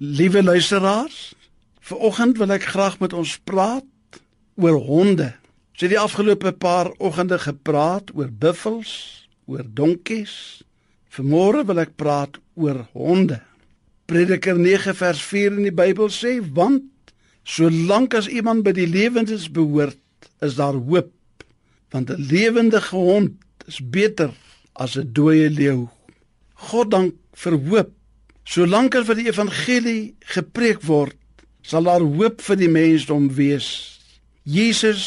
Liewe luisteraars, vanoggend wil ek graag met ons praat oor honde. Ons het die afgelope paar oggende gepraat oor buffels, oor donkies. Vanmôre wil ek praat oor honde. Prediker 9 vers 4 in die Bybel sê: "Want solank as iemand by die lewendes behoort, is daar hoop, want 'n lewendige hond is beter as 'n dooie leeu." God dank vir hoop Solank as vir die evangelie gepreek word, sal daar hoop vir die mensdom wees. Jesus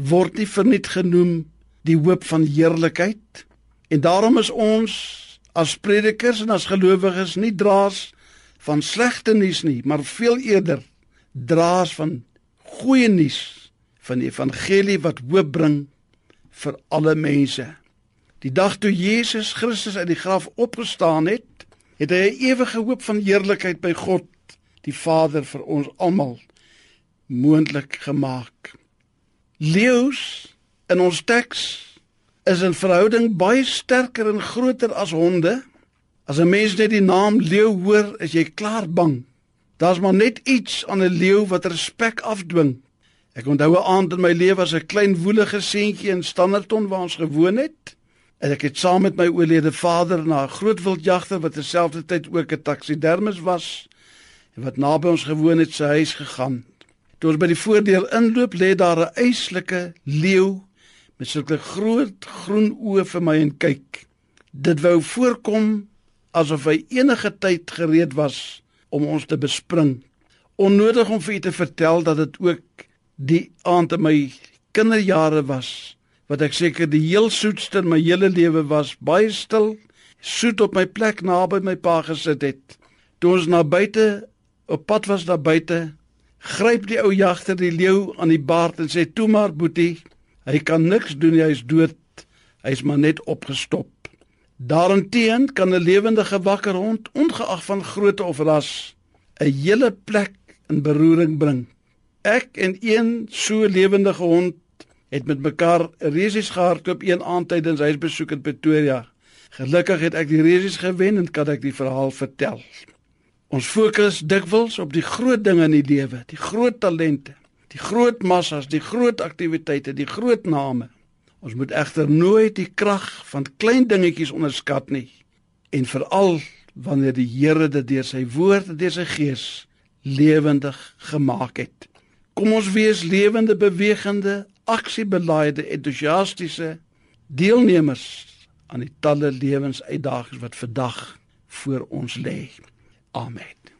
word nie verniet genoem die hoop van heerlikheid en daarom is ons as predikers en as gelowiges nie draers van slegte nuus nie, maar veel eerder draers van goeie nuus van die evangelie wat hoop bring vir alle mense. Die dag toe Jesus Christus uit die graf opgestaan het, het hy 'n ewige hoop van heerlikheid by God die Vader vir ons almal moontlik gemaak. Leeu's in ons teks is in verhouding baie sterker en groter as honde. As 'n mens net die naam leeu hoor, is jy klaar bang. Daar's maar net iets aan 'n leeu wat respek afdwing. Ek onthou 'n aand in my lewe as 'n klein woelige seentjie in Standerton waar ons gewoon het. En ek het saam met my oorlede vader na 'n groot wildjagter wat terselfdertyd ook 'n taksidermis was en wat naby ons gewoon het sy huis gegaan. Toe ons by die voordeur inloop, lê daar 'n eislike leeu met sulke groot groen oë vir my en kyk. Dit wou voorkom asof hy enige tyd gereed was om ons te bespring. Onnodig om vir u te vertel dat dit ook die aand in my kinderjare was wat ek seker die heel soetste in my hele lewe was, baie stil, soet op my plek naby my pa gesit het. Toe ons na buite op pad was daar buite, gryp die ou jagter die leeu aan die baard en sê: "Toe maar, boetie, hy kan niks doen, hy is dood. Hy's maar net opgestop." Daarenteen kan 'n lewendige wakker hond, ongeag van grootte of ras, 'n hele plek in beroering bring. Ek en een so lewendige hond het met mekaar resies gehardloop een aand tydens hy besoek in Pretoria. Gelukkig het ek die resies gewen en kan ek die verhaal vertel. Ons fokus dikwels op die groot dinge in die lewe, die groot talente, die groot massas, die groot aktiwiteite, die groot name. Ons moet egter nooit die krag van klein dingetjies onderskat nie en veral wanneer die Here dit deur sy woord en deur sy gees lewendig gemaak het. Kom ons wees lewende bewegende aksiebeleide entoesiastiese deelnemers aan die talle lewensuitdagings wat vandag voor ons lê. Amen.